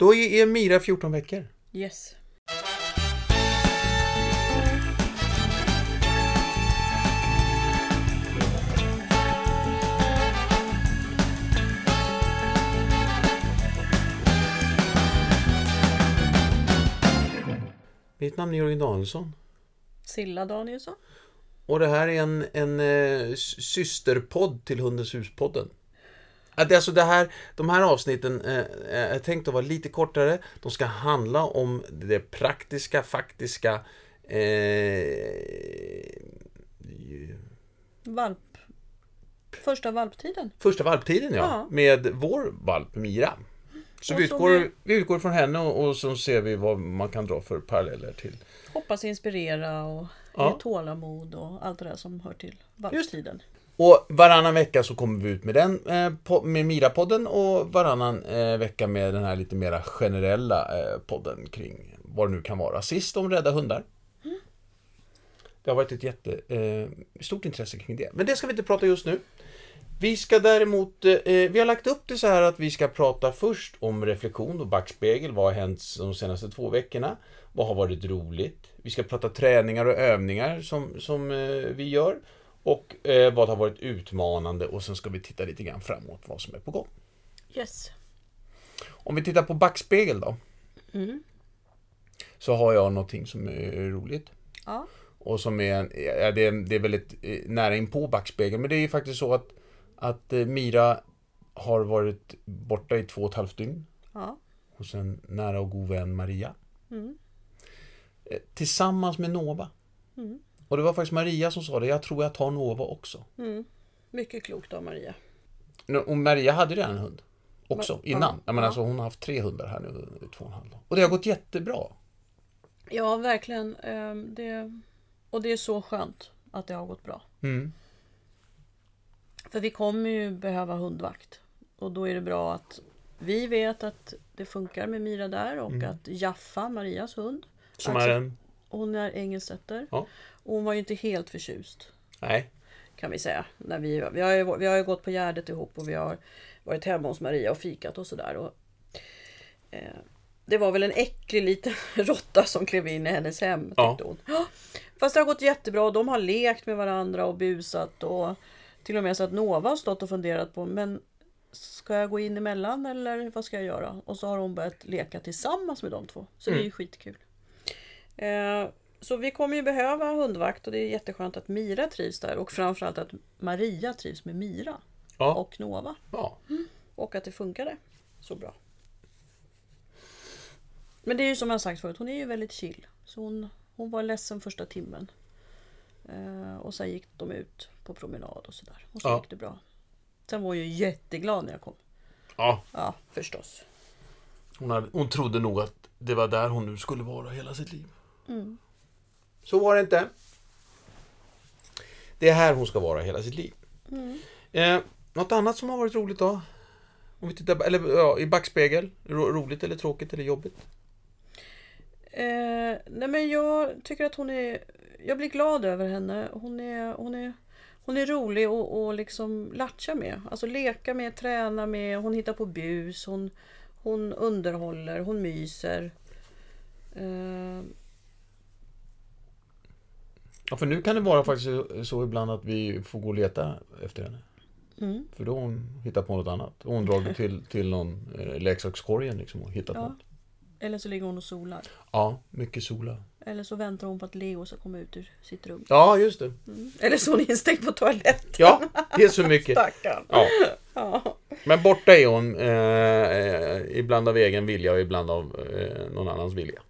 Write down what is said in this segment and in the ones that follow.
Då är Mira 14 veckor. Yes. Mitt namn är Jörgen Danielsson. Silla Danielsson. Och det här är en, en eh, systerpodd till Hundens hus-podden. Att alltså det här, de här avsnitten eh, är tänkt att vara lite kortare. De ska handla om det praktiska, faktiska. Eh, Valp. Första valptiden. första valptiden, ja. Ja. Med vår valp Mira. Så vi utgår, vi- vi utgår från henne och, och så ser vi vad man kan dra för paralleller till. Hoppas inspirera och Ja. ge tålamod och allt det där som hör till valptiden. Och varannan vecka så kommer vi ut med den eh, med Mira-podden och varannan eh, vecka med den här lite mera generella eh, podden kring vad det nu kan vara. Sist om rädda hundar. Det har varit ett jätte, eh, stort intresse kring det. Men det ska vi inte prata just nu. Vi ska däremot, vi har lagt upp det så här att vi ska prata först om reflektion och backspegel. Vad har hänt de senaste två veckorna? Vad har varit roligt? Vi ska prata träningar och övningar som, som vi gör. Och eh, vad har varit utmanande och sen ska vi titta lite grann framåt vad som är på gång. Yes. Om vi tittar på backspegel då. Mm. Så har jag någonting som är roligt. Ja. Och som är, ja, det är, det är väldigt eh, nära in på backspegeln. Men det är ju faktiskt så att, att eh, Mira har varit borta i två och ett halvt dygn. Ja. Hos en nära och god vän Maria. Mm. Eh, Tillsammans med Nova. Mm. Och det var faktiskt Maria som sa det. Jag tror jag tar Nova också. Mm. Mycket klokt av Maria. Och Maria hade redan en hund. Också Men- innan. ja, Jag menar, ja. alltså, hon har haft tre hundar här nu i två och en halv. Och det har gått jättebra. Ja, verkligen. Ehm, Det, och det är så skönt att det har gått bra. Mm. För vi kommer ju behöva hundvakt. Och då är det bra att vi vet att det funkar med Mira där och Mm. att Jaffa, Marias hund, Som Alltså- är en... hon är engelsetter. Ja. Och hon var ju inte helt förtjust Nej. kan vi säga. När vi, vi, har ju, vi har ju gått på Gärdet ihop och vi har varit hemma hos Maria och fikat och sådär. Eh, det var väl en äcklig liten råtta som klev in i hennes hem, Ja. tyckte hon. Ja, Fast det har gått jättebra och de har lekt med varandra och busat och till och med så att Nova har stått och funderat på men ska jag gå in emellan eller vad ska jag göra? Och så har hon börjat leka tillsammans med de två. Så det är ju skitkul. Eh, så vi kommer ju behöva hundvakt och det är jätteskönt att Mira trivs där och framförallt att Maria trivs med Mira Ja. och Nova. ja. Och att det funkade så bra. Men det är ju som jag sagt förut, hon är ju väldigt chill. Så hon, hon var ledsen första timmen. Eh, och sen gick de ut på promenad och sådär. Och så Ja. gick det bra. Sen var hon ju jätteglad när jag kom. ja. Ja, förstås. Hon, hade, hon trodde nog att det var där hon nu skulle vara hela sitt liv. Mm. Så var det inte. Det är här hon ska vara hela sitt liv. Mm. Eh, något annat som har varit roligt då? Om vi tittar, eller ja, i backspegel. Ro, roligt eller tråkigt eller jobbigt? Eh, nej men jag tycker att hon är... Jag blir glad över henne. Hon är, hon är, hon är rolig och, och liksom latcha med. Alltså leka med, träna med. Hon hittar på bus. Hon, hon underhåller. Hon myser. Eh, Ja, för nu kan det vara faktiskt så- ibland att vi får gå och leta efter henne. mm, För då har hon hittat på något annat. Hon dragit till, till någon eh, leksakskorgen liksom och hittat Ja. något. eller så ligger hon och solar. Ja, mycket sola. Eller så väntar hon på att Leo ska komma ut ur sitt rum. Ja, just det. Mm. Eller så är hon instängd på toaletten. Ja, det är så mycket. Stackarn. Ja. Ja. Men borta är hon eh, eh, ibland av egen vilja och ibland av eh, någon annans vilja.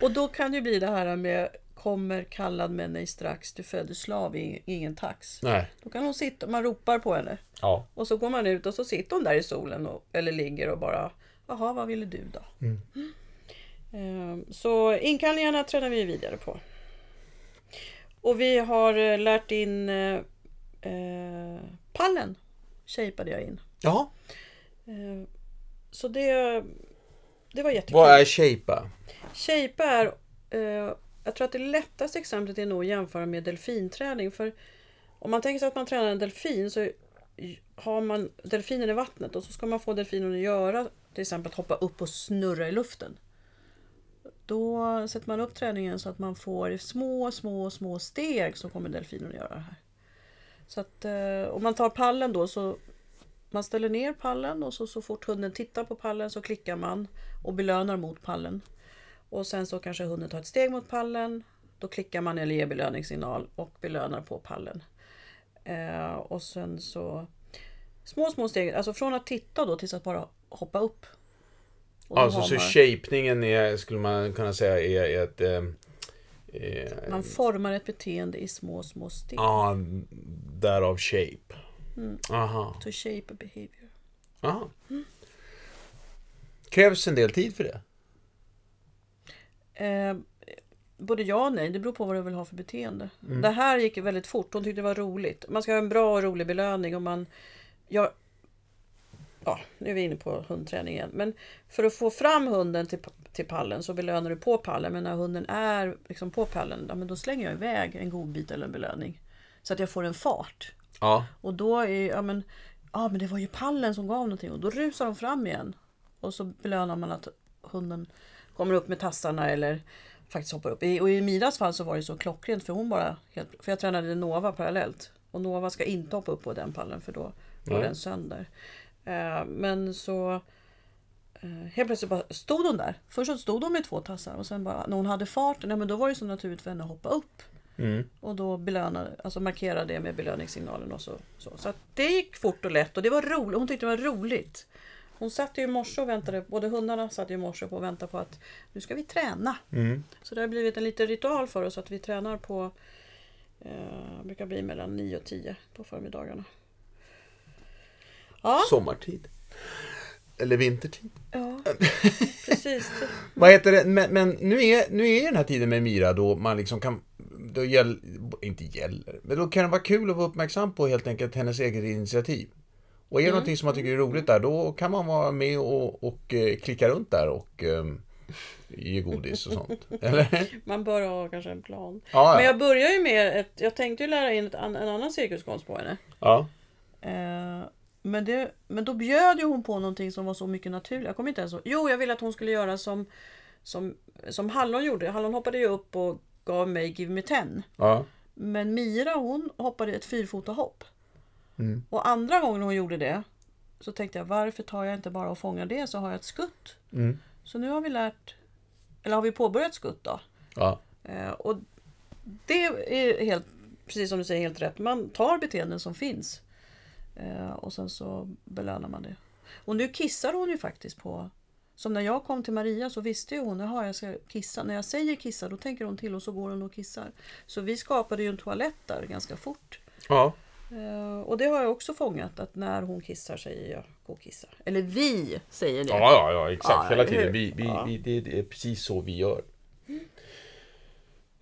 Och då kan det ju bli det här med Kommer kallad men nej strax, du födde slav, ing- ingen tax. Nej. Då kan hon sitta, man ropar på henne. Ja. Och så går man ut och så sitter hon där i solen och, eller ligger och bara Jaha, vad ville du då? Mm. Ehm, Så inkallningarna tränar vi vidare på. Och vi har eh, lärt in eh, eh, pallen. Shapeade jag in. Jaha. Eh, Så det, det var jättekul. Vad är shapea? Shape är, eh, jag tror att det lättaste exemplet är nog att jämföra med delfinträning. För om man tänker sig att man tränar en delfin så har man delfinen i vattnet och så ska man få delfinen att göra till exempel att hoppa upp och snurra i luften. Då sätter man upp träningen så att man får små, små, små steg så kommer delfinen att göra det här. Så att eh, om man tar pallen då så man ställer ner pallen och så, så fort hunden tittar på pallen så klickar man och belönar mot pallen. Och sen så kanske hunden tar ett steg mot pallen. Då klickar man eller ger belöningssignal och belönar på pallen. Eh, och sen så små, små steg. Alltså från att titta då tills att bara hoppa upp. Och Alltså så man- shapningen är, skulle man kunna säga, är, är ett... Eh, eh, Man formar ett beteende i små, små steg. Ja, därav shape. Mm. Aha. To shape a behavior. Aha. Krävs en del tid för det? Eh, både ja och nej, det beror på vad du vill ha för beteende. Mm. Det här gick väldigt fort, hon tyckte det var roligt. Man ska ha en bra och rolig belöning och man... Ja, ja, nu är vi inne på hundträning igen. Men för att få fram hunden till, till pallen så belönar du på pallen. Men när hunden är liksom på pallen, ja, men då slänger jag iväg en godbit eller en belöning. Så att jag får en fart. Ja. Och då är ja men, ja men det var ju pallen som gav någonting och då rusar de fram igen. Och så belönar man att hunden kommer upp med tassarna eller faktiskt hoppar upp. I- Och i Miras fall så var det så klockrent för hon bara, helt, för jag tränade Nova parallellt. Och Nova ska inte hoppa upp på den pallen för då går Nej. den sönder. Eh, men så eh, helt plötsligt bara stod hon där. Först så stod hon med två tassar och sen bara när hon hade farten, ja, men då var det så naturligt för henne att hoppa upp. Mm. Och då belönade, alltså markerade det med belöningssignalen och så. Så, så det gick fort och lätt och det var roligt. Hon tyckte det var roligt. Hon satt ju i morse och väntade, både hundarna satt ju i morse och väntade på att nu ska vi träna. Mm. Så det har blivit en liten ritual för oss att vi tränar på, eh, brukar bli mellan 9 och 10 på förmiddagarna. Ja, Sommartid. Eller vintertid. ja precis. Vad heter det? Men, men nu, är, nu är den här tiden med Mira då man liksom kan... Då gäll, inte gäller, men då kan det vara kul att vara uppmärksam på helt enkelt hennes eget initiativ. Och är det någonting som man tycker är roligt där, då kan man vara med och, och eh, klicka runt där och eh, ge godis och sånt. Eller? Man bör ha kanske en plan. Ja, Men ja. jag börjar ju med ett, jag tänkte ju lära in ett, en annan cirkuskonst på henne. ja. Eh, men, det, men då bjöd ju hon på någonting som var så mycket naturligt. Jag kommer inte ens ihåg. Jo, jag ville att hon skulle göra som, som, som Hallon gjorde. Hallon hoppade ju upp och gav mig Give Me Ten. ja. Men Mira hon hoppade ett fyrfota hopp. Mm. Och andra gången hon gjorde det så tänkte jag varför tar jag inte bara och fångar det så har jag ett skutt. Mm. Så nu har vi lärt, eller har vi påbörjat skutt då. ja. Eh, och det är helt, precis som du säger, helt rätt. Man tar beteenden som finns. Eh, och sen så belönar man det. Och nu kissar hon ju faktiskt på... Som när jag kom till Maria så visste ju hon, jaha jag ska kissa. När jag säger kissa då tänker hon till och så går hon och kissar. Så vi skapade ju en toalett där ganska fort. ja. Eh, och det har jag också fångat att när hon kissar säger jag gå och kissa. Eller vi säger det. Ja, ja, ja, exakt. Ja, Hela tiden. Vi, vi, Ja. vi, det, är precis så vi gör.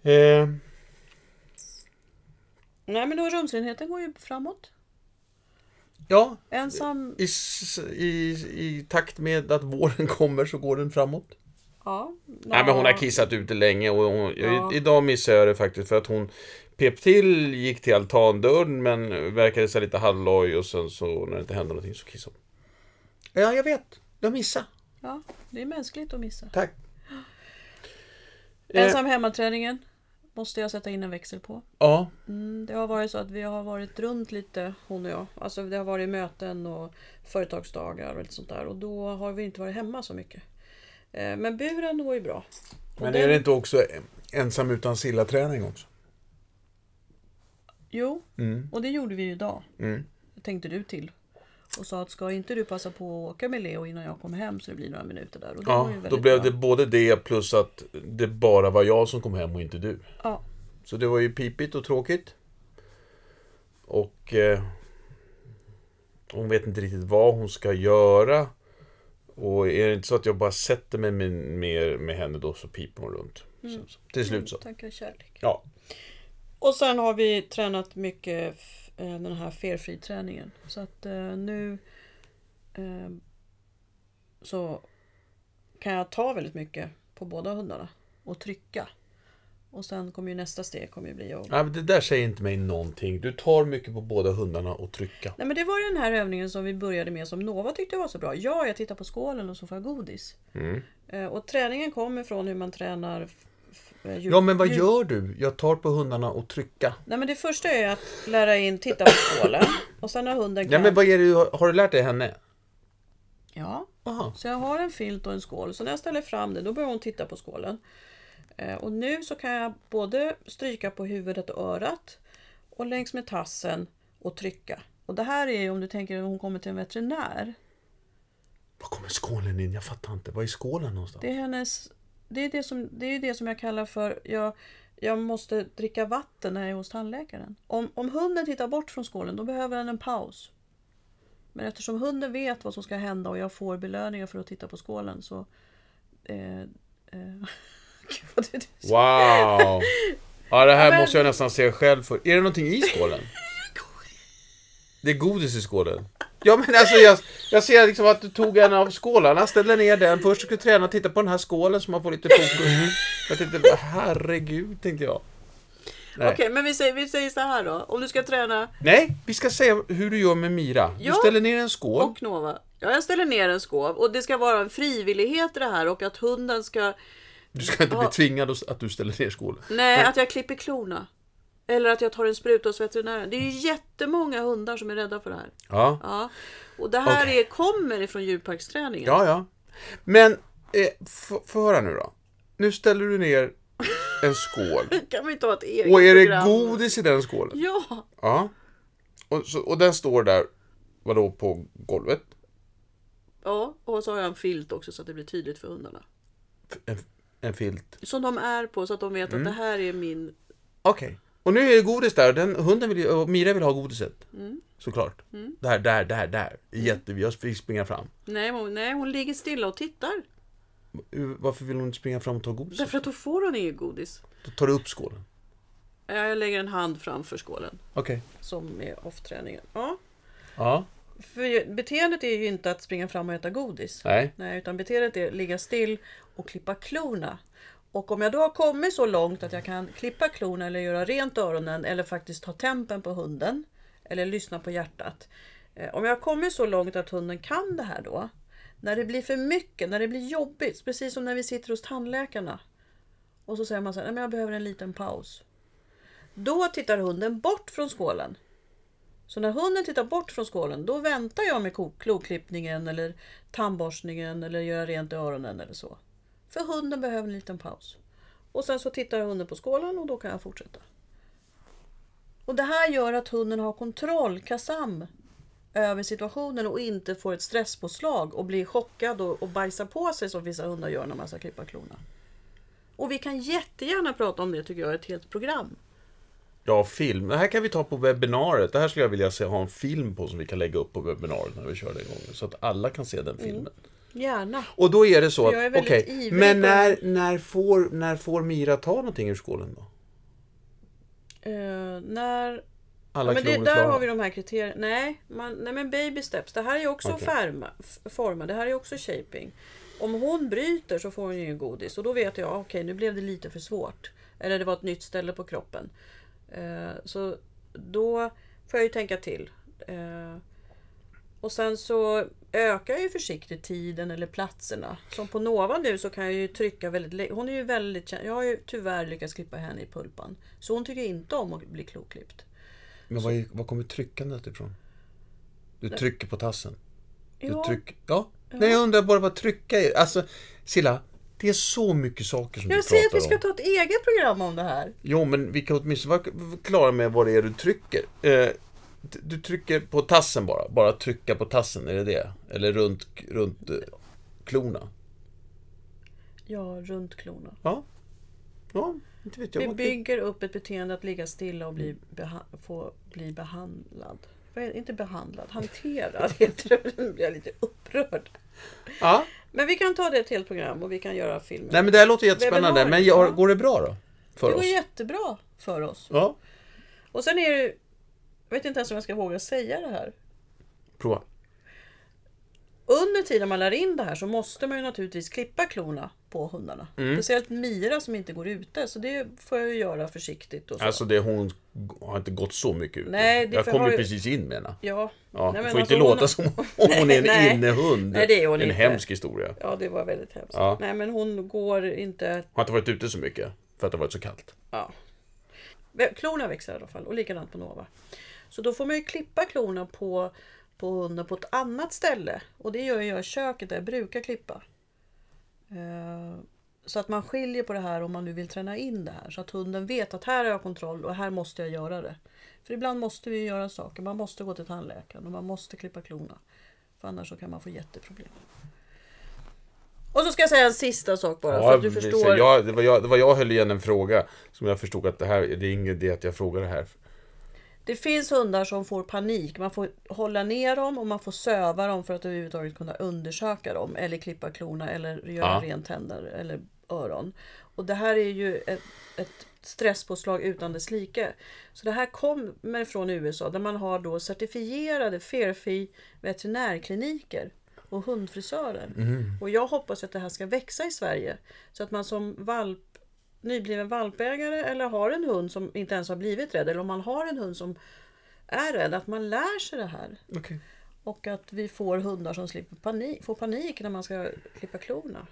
Eh, Nej men då rumsrenheten går ju framåt. ja, Ensam, i, i, i takt med att våren kommer så går den framåt. Ja. Nej men hon har kissat ute länge och hon, Ja. idag missade jag det faktiskt för att hon pep till, gick till altandörren men verkade så här lite halvloj och sen så när det inte hände någonting så kissade hon. Ja, jag vet. Jag missade. Ja, det är mänskligt att missa. Tack. Eh, Ensam hemmaträningen måste jag sätta in en växel på. ja, Mm, det har varit så att vi har varit runt lite, hon och jag. Alltså det har varit möten och företagsdagar och lite sånt där. Och då har vi inte varit hemma så mycket. Eh, Men buren går ju bra. Men den- är det inte också ensam utan sillaträning också? Jo, Mm. och det gjorde vi ju idag. Mm. Tänkte du till. Och sa att ska inte du passa på att åka med Leo innan jag kommer hem så det blir några minuter där. Och det Ja, då blev bra. det både det plus att det bara var jag som kom hem och inte du. Ja, Så det var ju pipigt och tråkigt. Och eh, hon vet inte riktigt vad hon ska göra. Och är det inte så att jag bara sätter mig med, med, med henne då så piper hon runt. Så, så, till slut så. tackar kärlek. Ja. Och sen har vi tränat mycket eh, den här felfri träningen. Så att eh, nu eh, så kan jag ta väldigt mycket på båda hundarna och trycka. Och sen kommer ju nästa steg kommer ju bli att... Ja, men det där säger inte mig någonting. Du tar mycket på båda hundarna och trycka. Nej men det var den här övningen som vi började med som Nova tyckte var så bra. Ja, jag tittar på skålen och så får jag godis. Mm. Eh, Och träningen kommer från hur man tränar eh, djur- Ja, men vad gör du? Jag tar på hundarna och trycka. Nej men det första är att lära in titta på skålen. Och sen när hunden kan... Ja, men vad är det du har, har du lärt dig henne? Ja, Aha. så jag har en filt och en skål. Så när jag ställer fram det, då börjar hon titta på skålen. Eh, Och nu så kan jag både stryka på huvudet och örat och längs med tassen och trycka. Och det här är ju om du tänker att hon kommer till en veterinär. Var kommer skålen in? Jag fattar inte. Var är skålen någonstans? Det är hennes... Det är det som, det är det som jag kallar för... Jag, jag måste dricka vatten när jag är hos tandläkaren. Om, om hunden tittar bort från skålen, då behöver den en paus. Men eftersom hunden vet vad som ska hända och jag får belöningar för att titta på skålen så... Eh, eh, Wow! Ja, det här men- måste jag nästan se själv för. Är det någonting i skålen? Det är godis i skålen. Ja, men alltså jag, jag ser liksom att du tog en av skålarna, ställde ner den. Först skulle du träna och titta på den här skålen så man får lite fokus. Jag tänkte, herregud, tänkte jag. Okej, men vi säger, vi säger så här då. Om du ska träna Nej, vi ska säga hur du gör med Mira. Du Ja. ställer ner en skål. och Nova. Ja, jag ställer ner en skåv och det ska vara en frivillighet i det här och att hunden ska... Du ska inte bli Ja. tvingad att du ställer ner skålen. Nej, att jag klipper klorna. Eller att jag tar en spruta hos veterinären. Det är ju jättemånga hundar som är rädda för det här. Ja, Ja. Och det här Okej. är, kommer ifrån djurparksträningen. ja, ja. Men, eh, få få höra nu då. Nu ställer du ner en skål. Kan vi inte ha ett eget Och är det program? godis i den skålen? Ja. Ja. Och, så, och den står där, vadå, på golvet? Ja, och så har jag en filt också så att det blir tydligt för hundarna. En, en filt. Som de är på så att de vet Mm. att det här är min... Okej. Och nu är det godis där, den, hunden vill ju, och Mira vill ha godiset. Mm. Såklart. Där, där, där, där. Jätte, jag fick springa fram. Nej, hon, nej, hon ligger stilla och tittar. Varför vill hon inte springa fram och ta godiset? Därför att då får hon inget godis. Då tar du upp skålen. Ja, Jag lägger en hand framför skålen. Okej. Som är off-träningen. Ja. Ja. För beteendet är ju inte att springa fram och äta godis. Nej. Nej, utan beteendet är att ligga still och klippa klorna. Och om jag då har kommit så långt att jag kan klippa klorna eller göra rent öronen eller faktiskt ta tempen på hunden eller lyssna på hjärtat. Eh, om jag har kommit så långt att hunden kan det här då. När det blir för mycket, när det blir jobbigt, precis som när vi sitter hos tandläkarna. Och så säger man så här, men jag behöver en liten paus. Då tittar hunden bort från skålen. Så när hunden tittar bort från skålen, då väntar jag med kloklippningen eller tandborstningen eller göra rent i öronen eller så. För hunden behöver en liten paus. Och sen så tittar hunden på skålen och då kan jag fortsätta. Och det här gör att hunden har kontroll, kasam, över situationen och inte får ett stresspåslag och blir chockad och, och bajsar på sig som vissa hundar gör när man ska klippa klorna. Och vi kan jättegärna prata om det tycker jag, ett helt program. Ja, film. Det här kan vi ta på webbinariet. Det här skulle jag vilja se, ha en film på som vi kan lägga upp på webbinariet när vi kör det igång. Så att alla kan se den filmen. Gärna. Och då är det så att, okej, ivrig men när, när, får, när får Mira ta någonting ur skålen då? Eh, när Alla Ja, men det, där klara. har vi de här kriterierna. Nej, man, nej men baby steps. Det här är också Okej. färma, forma. Det här är också shaping. Om hon bryter så får hon ju godis. Och då vet jag, okej nu blev det lite för svårt. Eller det var ett nytt ställe på kroppen. Eh, så då får jag ju tänka till. Eh, och sen så ökar jag ju försiktigt tiden eller platserna. Som på Nova nu så kan jag ju trycka väldigt länge. Hon är ju väldigt kä- Jag har ju tyvärr lyckats klippa henne i pulpan. Så hon tycker inte om att bli kloklippt. Men var, är- kommer tryckandet ifrån? Du trycker på tassen. Du Ja. tryck, ja. Nej, jag undrar bara vad trycka är. Alltså, Silla, det är så mycket saker som Jag du säger att pratar vi ska om. ta ett eget program om det här. Jo, men vi kan åtminstone vara klara med vad det är du trycker. Eh, du trycker på tassen bara. Bara trycka på tassen, är det det? Eller runt, runt eh, klorna? Ja, runt klorna. Ja. Ja, inte vet jag. Vi bygger upp ett beteende att ligga stilla och bli, beha- få bli behandlad. Inte behandlad, hanterad heter det. Nu blir jag lite upprörd. Ja. Men vi kan ta det till program och vi kan göra filmer. Nej, men det här låter jättespännande. Webinar, Men går det bra då? För det går oss? jättebra för oss. Ja. Och sen är det... Jag vet inte ens om jag ska våga säga det här. Prova. Under tiden man lär in det här så måste man ju naturligtvis klippa klorna på hundarna. Mm. Speciellt Mira som inte går ute. Så det får jag ju göra försiktigt. Och så. Alltså det, hon har inte gått så mycket ut. Nej, det jag kom ju precis in med henne. ja, Ja, Nej, men får alltså inte hon låta som om hon är en Nej. innehund. Nej, det är hon en inte. hemsk historia. ja, det var väldigt hemskt. Ja. Nej, men hon går inte... Har inte varit ute så mycket. För att det har varit så kallt. Ja. Klorna växer i alla fall och likadant på Nova. Så då får man ju klippa klorna på, på hunden på ett annat ställe. Och det gör jag i köket där jag brukar klippa. Eh, Så att man skiljer på det här om man nu vill träna in det här. Så att hunden vet att här har jag kontroll och här måste jag göra det. För ibland måste vi göra saker. Man måste gå till tandläkaren och man måste klippa klorna. För annars så kan man få jätteproblem. Och så ska jag säga en sista sak bara. för att du förstår. jag, det, var jag, det var jag höll igen en fråga. Som jag förstod att det här, det är ingen idé att jag frågar det här. Det finns hundar som får panik. Man får hålla ner dem och man får söva dem för att överhuvudtaget kunna undersöka dem. Eller klippa klorna eller göra Ja. rent tänder eller öron. Och det här är ju ett, ett stresspåslag utan dess like. Så det här kommer från USA där man har då certifierade Fairfee veterinärkliniker och hundfrisörer. Och jag hoppas att det här ska växa i Sverige. Så att man som valp, nybliven valpägare eller har en hund som inte ens har blivit rädd. Eller om man har en hund som är rädd. Att man lär sig det här. Okej. Och att vi får hundar som slipper panik, får panik när man ska klippa klorna.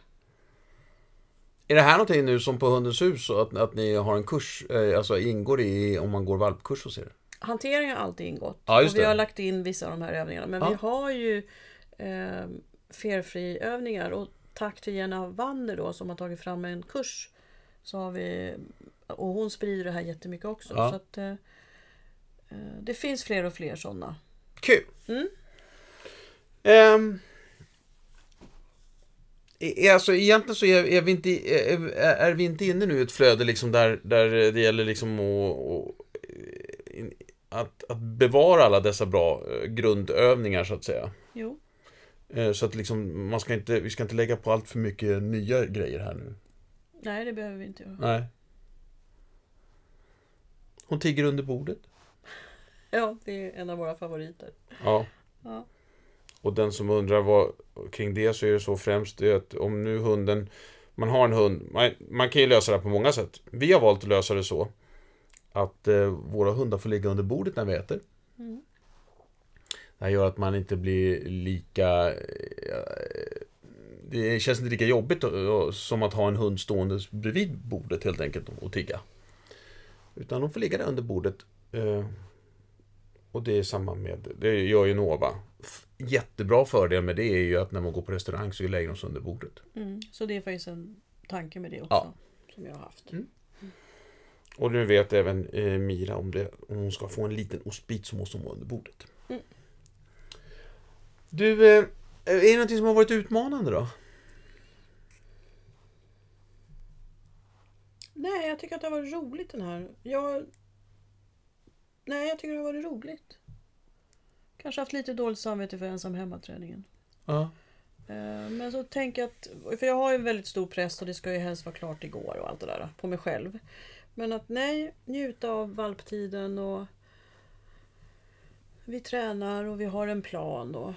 Är det här någonting nu som på Hundens hus? Att, att ni har en kurs, eh, alltså ingår i om man går valpkurs hos er? Hantering har alltid ingått. Ja, och vi har lagt in vissa av de här övningarna. Men Ja. vi har ju eh, felfri övningar. Och tack till Jenna Wander då som har tagit fram en kurs. Så har vi, och hon sprider det här jättemycket också. Ja. Så att, eh, eh, det finns fler och fler sådana. Kul! Mm. E- alltså egentligen så är, är, vi inte, är, är vi inte inne nu i ett flöde liksom där, där det gäller liksom att, att, att, att bevara alla dessa bra eh, grundövningar så att säga. Jo. Eh, Så att liksom, man ska inte, vi ska inte lägga på allt för mycket nya grejer här nu. Nej, det behöver vi inte göra. Nej. Hon tigger under bordet. Ja, det är en av våra favoriter. Ja. Ja. Och den som undrar vad, kring det så är det så främst det att om nu hunden Man har en hund, man, man kan ju lösa det på många sätt. Vi har valt att lösa det så att eh, våra hundar får ligga under bordet när vi äter. Mm. Det här gör att man inte blir lika eh, Det känns inte lika jobbigt som att ha en hund stående bredvid bordet helt enkelt och tigga. Utan de får ligga där under bordet. eh, Och det är samma med, det gör ju Nova. Jättebra fördel med det är ju att när man går på restaurang så lägger de sig under bordet. Mm. Så det är faktiskt en tanke med det också. Ja. Som jag har haft. Mm. Och nu vet även eh, Mira om, det, om hon ska få en liten ostbit så måste hon vara under bordet. Mm. Du, eh, är det någonting som har varit utmanande då? Nej, jag tycker att det har varit roligt den här. Jag... Nej, jag tycker det har varit roligt. Kanske haft lite dåligt samvete för ensam hemmaträningen. Ja. Eh, Men så tänker jag att, för jag har ju en väldigt stor press och det ska ju helst vara klart igår och allt det där på mig själv. Men att nej, njuta av valptiden och vi tränar och vi har en plan och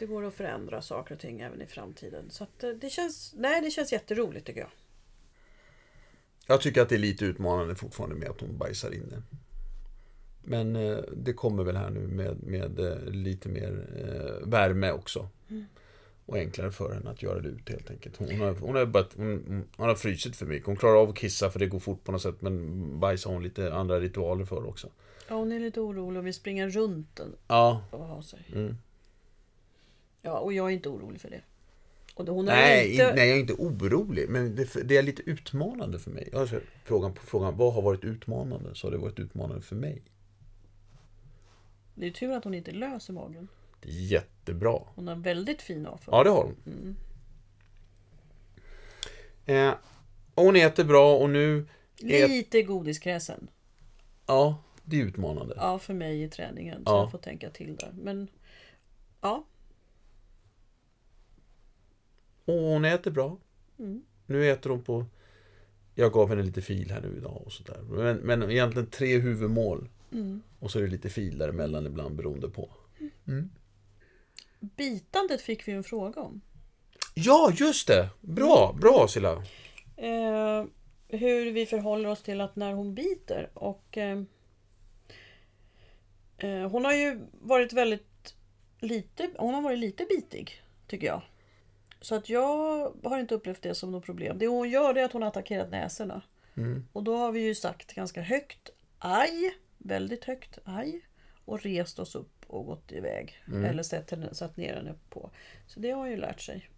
det går att förändra saker och ting även i framtiden. Så att eh, det känns, nej det känns jätteroligt tycker jag. Jag tycker att det är lite utmanande fortfarande med att hon bajsar inne. Men eh, det kommer väl här nu med, med eh, lite mer värme också. Och enklare för henne att göra det ut helt enkelt. Hon, hon, har, hon, har börjat, hon, hon har frysit för mycket. Hon klarar av att kissa för det går fort på något sätt. Men bajs har hon lite andra ritualer för också. Ja, hon är lite orolig och vill springa runt den Ja. och ha sig. Mm. Ja, och jag är inte orolig för det. Och hon har Nej, inte... nej, jag är inte orolig. Men det, det är lite utmanande för mig. Alltså, frågan på frågan, vad har varit utmanande? Så har det varit utmanande för mig. Det är tur att hon inte löser magen. Det är jättebra. Hon har väldigt fin avföring. Ja, det har hon. Eh, och hon äter bra och nu... Ät, Lite godiskräsen. ja, det är utmanande. Ja, för mig i träningen. Så Ja. jag får tänka till där. Men ja, Och hon äter bra. Mm. Nu äter hon på... Jag gav henne lite fil här nu idag och sådär. Men, men egentligen tre huvudmål. Mm. Och så är det lite fil däremellan ibland beroende på. bitandet fick vi en fråga om. Ja, just det! Bra, bra Silla. Eh, hur vi förhåller oss till att när hon biter. Och eh, eh, Hon har ju varit väldigt lite, hon har varit lite bitig, tycker jag. Så att jag har inte upplevt det som något problem. Det hon gör är att hon har attackerat näsorna. Mm. Och då har vi ju sagt ganska högt aj, väldigt högt aj. Och rest oss upp och gått iväg. Eller satt, satt ner henne på. Så det har hon ju lärt sig.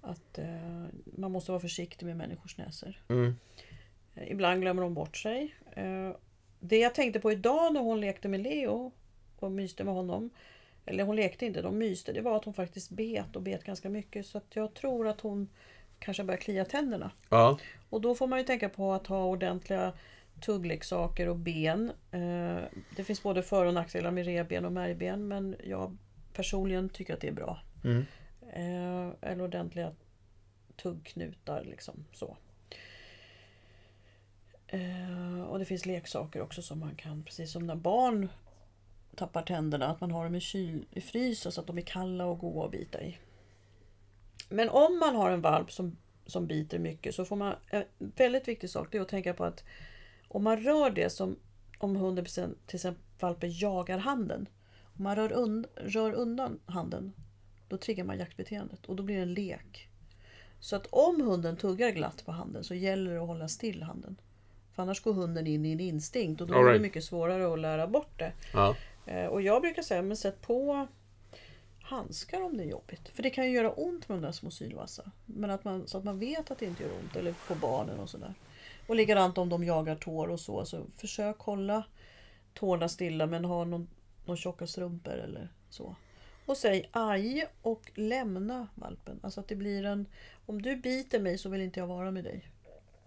Att eh, man måste vara försiktig med människors näsor. Mm. Ibland glömmer de bort sig. Eh, Det jag tänkte på idag när hon lekte med Leo och myste med honom. Eller hon lekte inte, de myste. Det var att hon faktiskt bet och bet ganska mycket. Så att jag tror att hon kanske börjar klia tänderna. Ja. Och då får man ju tänka på att ha ordentliga tuggleksaker och ben. Eh, Det finns både för och nackdelar med revben och märgben men jag personligen tycker att det är bra. Mm. Eh, Eller ordentliga tuggknutar liksom så. Eh, Och det finns leksaker också som man kan, precis som när barn tappar tänderna, att man har dem i, kyl, i frysen så att de är kalla och goda att bita i. Men om man har en valp som, som biter mycket så får man, en väldigt viktig sak det är att tänka på att om man rör det som om hunden till exempel valpen jagar handen. Om man rör, und, rör undan handen då triggar man jaktbeteendet och då blir det en lek. Så att om hunden tuggar glatt på handen så gäller det att hålla still handen. För annars går hunden in i en instinkt och då All är det right. mycket svårare att lära bort det. Ja. Eh, och jag brukar säga, men sätt på handskar om det är jobbigt. För det kan ju göra ont med de där små sylvassa. Men att man, så att man vet att det inte gör ont. Eller på barnen och sådär. Och likadant om de jagar tår och så. Så försök hålla tårna stilla men ha någon, någon tjocka strumpor eller så. Och säg aj och lämna valpen. Alltså att det blir en... Om du biter mig så vill inte jag vara med dig.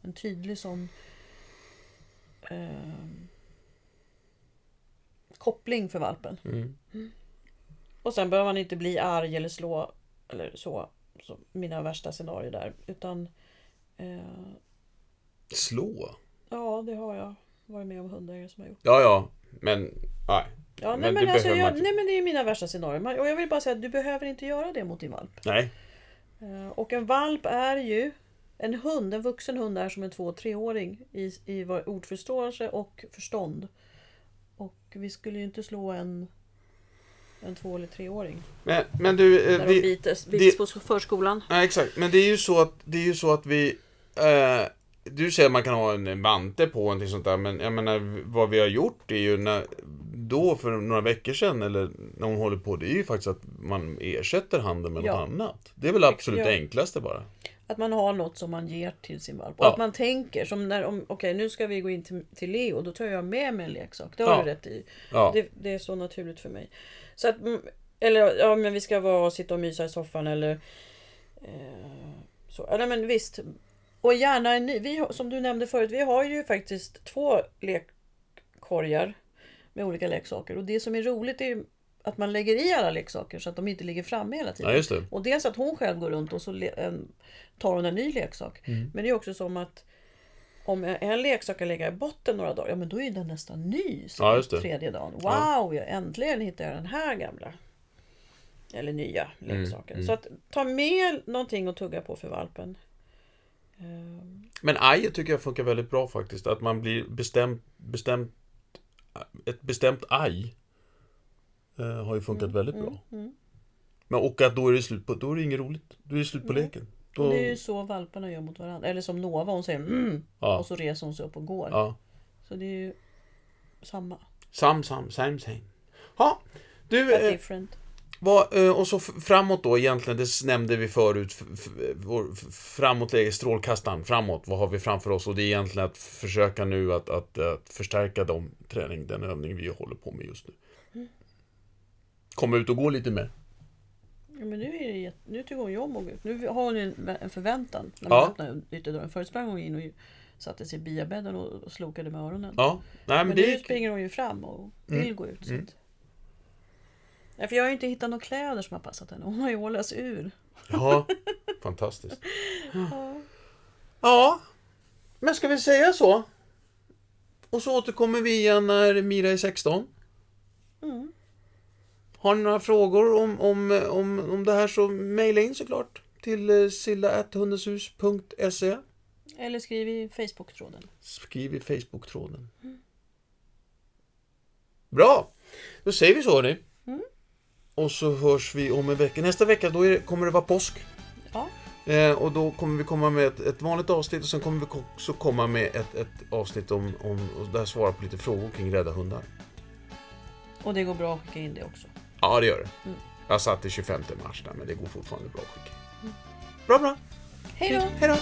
En tydlig sån... Eh, koppling för valpen. Mm. Och sen behöver man inte bli arg eller slå eller så. så mina värsta scenarier där. Utan eh, Slå? ja, det har jag varit med om hundägare som har gjort. Ja, ja. Men, nej. Ja, nej, Men men, det alltså, jag, nej men det är mina värsta scenarier. Och jag vill bara säga att du behöver inte göra det mot din valp. Nej. Eh, Och en valp är ju en hund, en vuxen hund är som en två treåring i, i ordförståelse och förstånd. Och vi skulle ju inte slå en, en två eller treåring Men, men du, eh, när de vi, bites, det- på förskolan. Nej, exakt. Men det är ju så att, det är ju så att vi... Eh, du säger att man kan ha en vante på och någonting sånt där, men jag menar vad vi har gjort är ju när, då för några veckor sedan, eller när hon håller på, det är ju faktiskt att man ersätter handen med Ja. något annat. Det är väl absolut Ja. det enklaste bara. Att man har något som man ger till sin valp. Och Ja. att man tänker, som när, om, okej nu ska vi gå in till, till Leo, då tar jag med mig en leksak. Det har Ja. du rätt i. Ja. Det, det är så naturligt för mig. Så att, mm, eller ja men vi ska vara och sitta och mysa i soffan eller eh, så. Eller men visst. Och gärna en ny. Vi, som du nämnde förut, vi har ju faktiskt två lekkorgar med olika leksaker. Och det som är roligt är att man lägger i alla leksaker så att de inte ligger framme hela tiden. Ja, just det. Och dels att hon själv går runt och så tar hon en ny leksak. Mm. Men det är också som att om en leksak kan ligga i botten några dagar, ja men då är den nästan ny sen Ja, just det. tredje dagen. Wow, Ja. jag äntligen hittar jag den här gamla. Eller nya leksaken. mm. Så att ta med någonting att tugga på för valpen. Men aj tycker jag funkar väldigt bra faktiskt. Att man blir bestämt, bestämt ett bestämt aj eh, har ju funkat väldigt bra. mm. Men och att då är det slut på, då är det inget roligt. Då är det slut på leken. Då, det är ju så valparna gör mot varandra. Eller som Nova, hon säger mm, ja, och så reser hon sig upp och går. ja. Så det är ju samma. Sam, sam, same, same. Ja, du, eh, different. vad, eh, och så framåt då egentligen, det nämnde vi förut, vår framåtläge, strålkastaren, framåt, vad har vi framför oss? Och det är egentligen att försöka nu att, att, att förstärka de träning, den övning vi håller på med just nu. Komma ut och gå lite mer. Ja, men nu, är det, nu tycker hon ju om att gå ut. Nu har hon en, en förväntan när man Ja. öppnar ytterdörren. Förut sprang hon in och ju- satte sig i biabädden och, och slokade med öronen. Ja, nej men, men det nu är springer hon ju fram och vill Mm. gå ut. Så Mm. att... ja, för jag har ju inte hittat några kläder som har passat henne. Hon har ju ålats ur. Ja, fantastiskt. Ja, men ska vi säga så? Och så återkommer vi igen när Mira är 16. Mm. Har ni några frågor om, om, om, om det här så mejla in såklart. till eh, silla.hundeshus.se. Eller skriv i Facebook-tråden. Skriv i Facebook-tråden. Bra! Då säger vi så hörni. Och så hörs vi om en vecka. Nästa vecka då det, kommer det vara påsk. Ja, Eh, och då kommer vi komma med ett, ett vanligt avsnitt och sen kommer vi också komma med ett, ett avsnitt om, om där svarar på lite frågor kring rädda hundar. och det går bra att skicka in det också. Ja, det gör det. Jag satte 25 mars där, men det går fortfarande bra att skicka. Bra, bra. Hej då! Hej då!